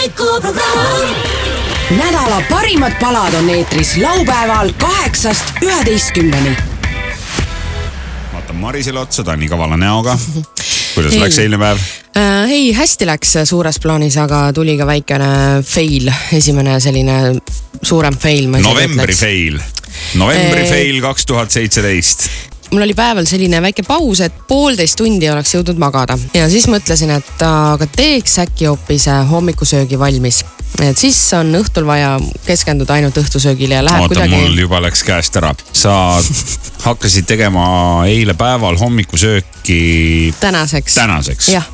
hommikuprogramm. nädala parimad palad on eetris laupäeval kaheksast üheteistkümneni. vaatan Marisele otsa, ta on nii kavala näoga. kuidas Ei. läks eilne päev? äh,. ei, hästi läks suures plaanis, aga tuli ka väikene fail, esimene selline suurem fail. novembri. fail, novembri Ei. fail kaks tuhat seitseteist. Mul oli päeval selline väike paus, et poolteist tundi oleks jõudnud magada ja siis mõtlesin, et aga teeks äkki hoopis äh, hommikusöögi valmis. et siis on õhtul vaja keskenduda ainult õhtusöögile ja läheb oota, kuidagi mul juba läks käest ära. sa hakkasid tegema eile päeval hommikusööki tänaseks. tänaseks? jah,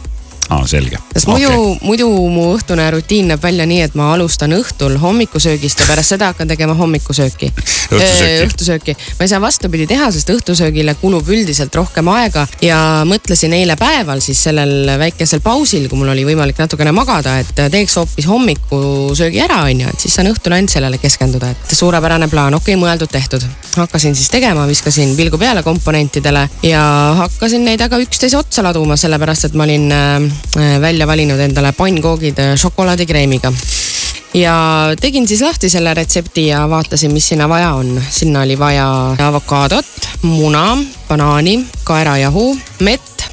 aa, selge. sest muidu okay., muidu mu õhtune rutiin näeb välja nii, et ma alustan õhtul hommikusöögist ja pärast seda hakkan tegema hommikusööki. Õhtusööki. õhtusööki. ma ei saa vastupidi teha, sest õhtusöögile kulub üldiselt rohkem aega ja mõtlesin eile päeval siis sellel väikesel pausil, kui mul oli võimalik natukene magada, et teeks hoopis hommikusöögi ära, onju, et siis saan õhtul ainult sellele keskenduda, et suurepärane plaan, okei okay,, mõeldud-tehtud. hakkasin siis tegema, viskasin pilgu peale komponentidele ja hakkasin neid aga üksteise otsa laduma, sellepärast et ma olin äh, välja valinud endale pannkoogid äh, šokolaadikreemiga ja tegin siis lahti selle retsepti ja vaatasin, mis sinna vaja on. sinna oli vaja avokaadot, muna, banaani, kaerajahu, mett,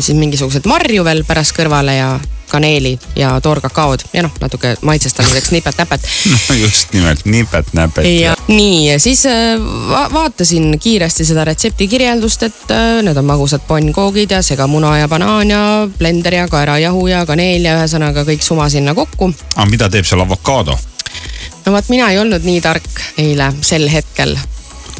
siis mingisuguseid marju veel pärast kõrvale ja kaneeli ja toorkakaod ja noh, natuke maitsestamiseks nipet-näpet no just nimelt, nipet-näpet ja nii, siis äh, va vaatasin kiiresti seda retsepti kirjeldust, et äh, need on magusad pannkoogid ja segamuna ja banaan ja blender ja kaerajahu ja kaneel ja ühesõnaga kõik suma sinna kokku. aga mida teeb seal avokaado? no vot, mina ei olnud nii tark eile sel hetkel.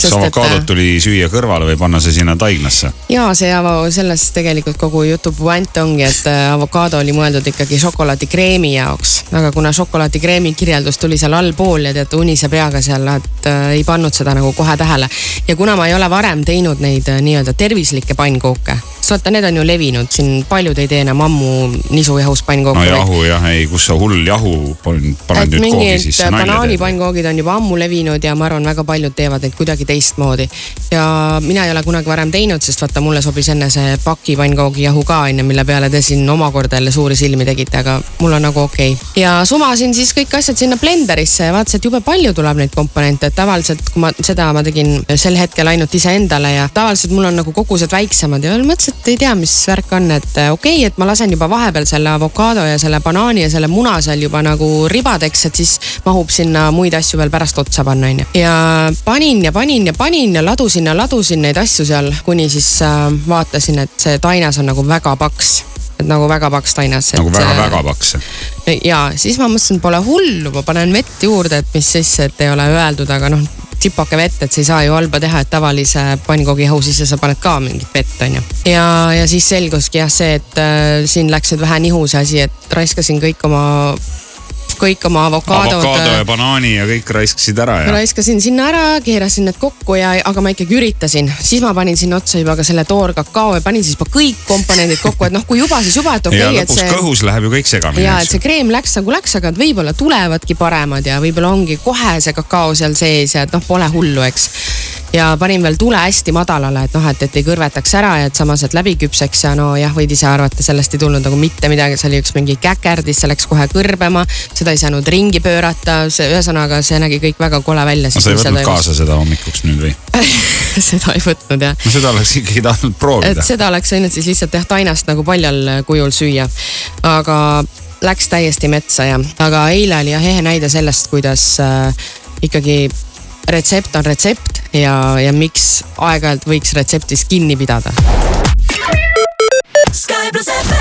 Kas avokaadot tuli süüa kõrvale või panna see sinna taignasse? ja see avo-, sellest tegelikult kogu jutu puänt ongi, et äh, avokaado oli mõeldud ikkagi šokolaadikreemi jaoks, aga kuna šokolaadikreemi kirjeldus tuli seal allpool ja tead unise peaga seal, et äh, ei pannud seda nagu kohe tähele. ja kuna ma ei ole varem teinud neid äh, nii-öelda tervislikke pannkooke, sest vaata, need on ju levinud, siin paljud ei tee enam ammu nisujahus pannkooke no. jahu jah, ei, kus sa hull jahu pan- paned nüüd koogi sisse, nalja teed. banaanipannkoogi on juba ammu levinud ja ma arvan, väga paljud teevad neid kuidagi teistmoodi. ja mina ei ole kunagi varem teinud, sest vaata, mulle sobis enne see paki pannkoogi jahu ka onju, mille peale te siin omakorda jälle suuri silmi tegite, aga mul on nagu okei okay.. ja sumasin siis kõik asjad sinna blenderisse ja vaatasin, et jube palju tuleb neid komponente, et tavaliselt kui ma seda ma tegin sel hetkel ainult iseendale ja tavaliselt mul on nagu kogused väiksemad ja mõtlesin, et ei tea, mis värk on, et okei okay,, et ma lasen juba vahepeal selle avokaado ja selle banaani ja selle muna seal juba nagu ribadeks, et siis mahub sinna muid asju veel pärast otsa panna, onju. ja panin ja panin ja panin ja ladusin ja ladusin neid asju seal, kuni siis äh, vaatasin, et see tainas on nagu väga paks et nagu väga paks tainas. nagu väga-väga paks. ja siis ma mõtlesin, pole hullu, ma panen vett juurde, et mis siis, et ei ole öeldud, aga noh, tsipake vett, et sa ei saa ju halba teha, et tavalise pannkoogijahu sisse sa paned ka mingit vett, onju. ja, ja siis selguski jah see, et äh, siin läks nüüd vähe nihu see asi, et raiskasin kõik oma, kõik oma avokaadod. avokaado ja banaani ja kõik raiskasid ära ja. raiskasin sinna ära, keerasin need kokku ja, aga ma ikkagi üritasin, siis ma panin sinna otsa juba ka selle toorkakao ja panin siis juba kõik komponendid kokku, et noh, kui juba, siis juba, et okei ja okay,, et lõpuks see kõhus läheb ju kõik segamini, ja et see kreem läks nagu läks, aga võib-olla tulevadki paremad ja võib-olla ongi kohe see kakao seal sees ja et noh, pole hullu, eks. Ja panin veel tule hästi madalale, et noh, et, et ei kõrvetaks ära ja et samas, et läbi küpseks ja no jah, võid ise arvata, sellest ei tulnud nagu mitte midagi, see oli üks mingi käkerdis, see läks kohe kõrbema, seda ei saanud ringi pöörata, see ühesõnaga, see nägi kõik väga kole välja. no sa ei võtnud kaasa seda hommikuks nüüd või? seda ei võtnud jah no seda oleks ikkagi tahtnud et proovida. seda oleks võinud siis lihtsalt jah tainast nagu paljal kujul süüa. aga läks täiesti metsa ja, aga eile oli jah ehe näide sellest, kuidas äh, ikkagi retsept on retsept ja, ja miks aeg-ajalt võiks retseptist kinni pidada. Sky pluss FM.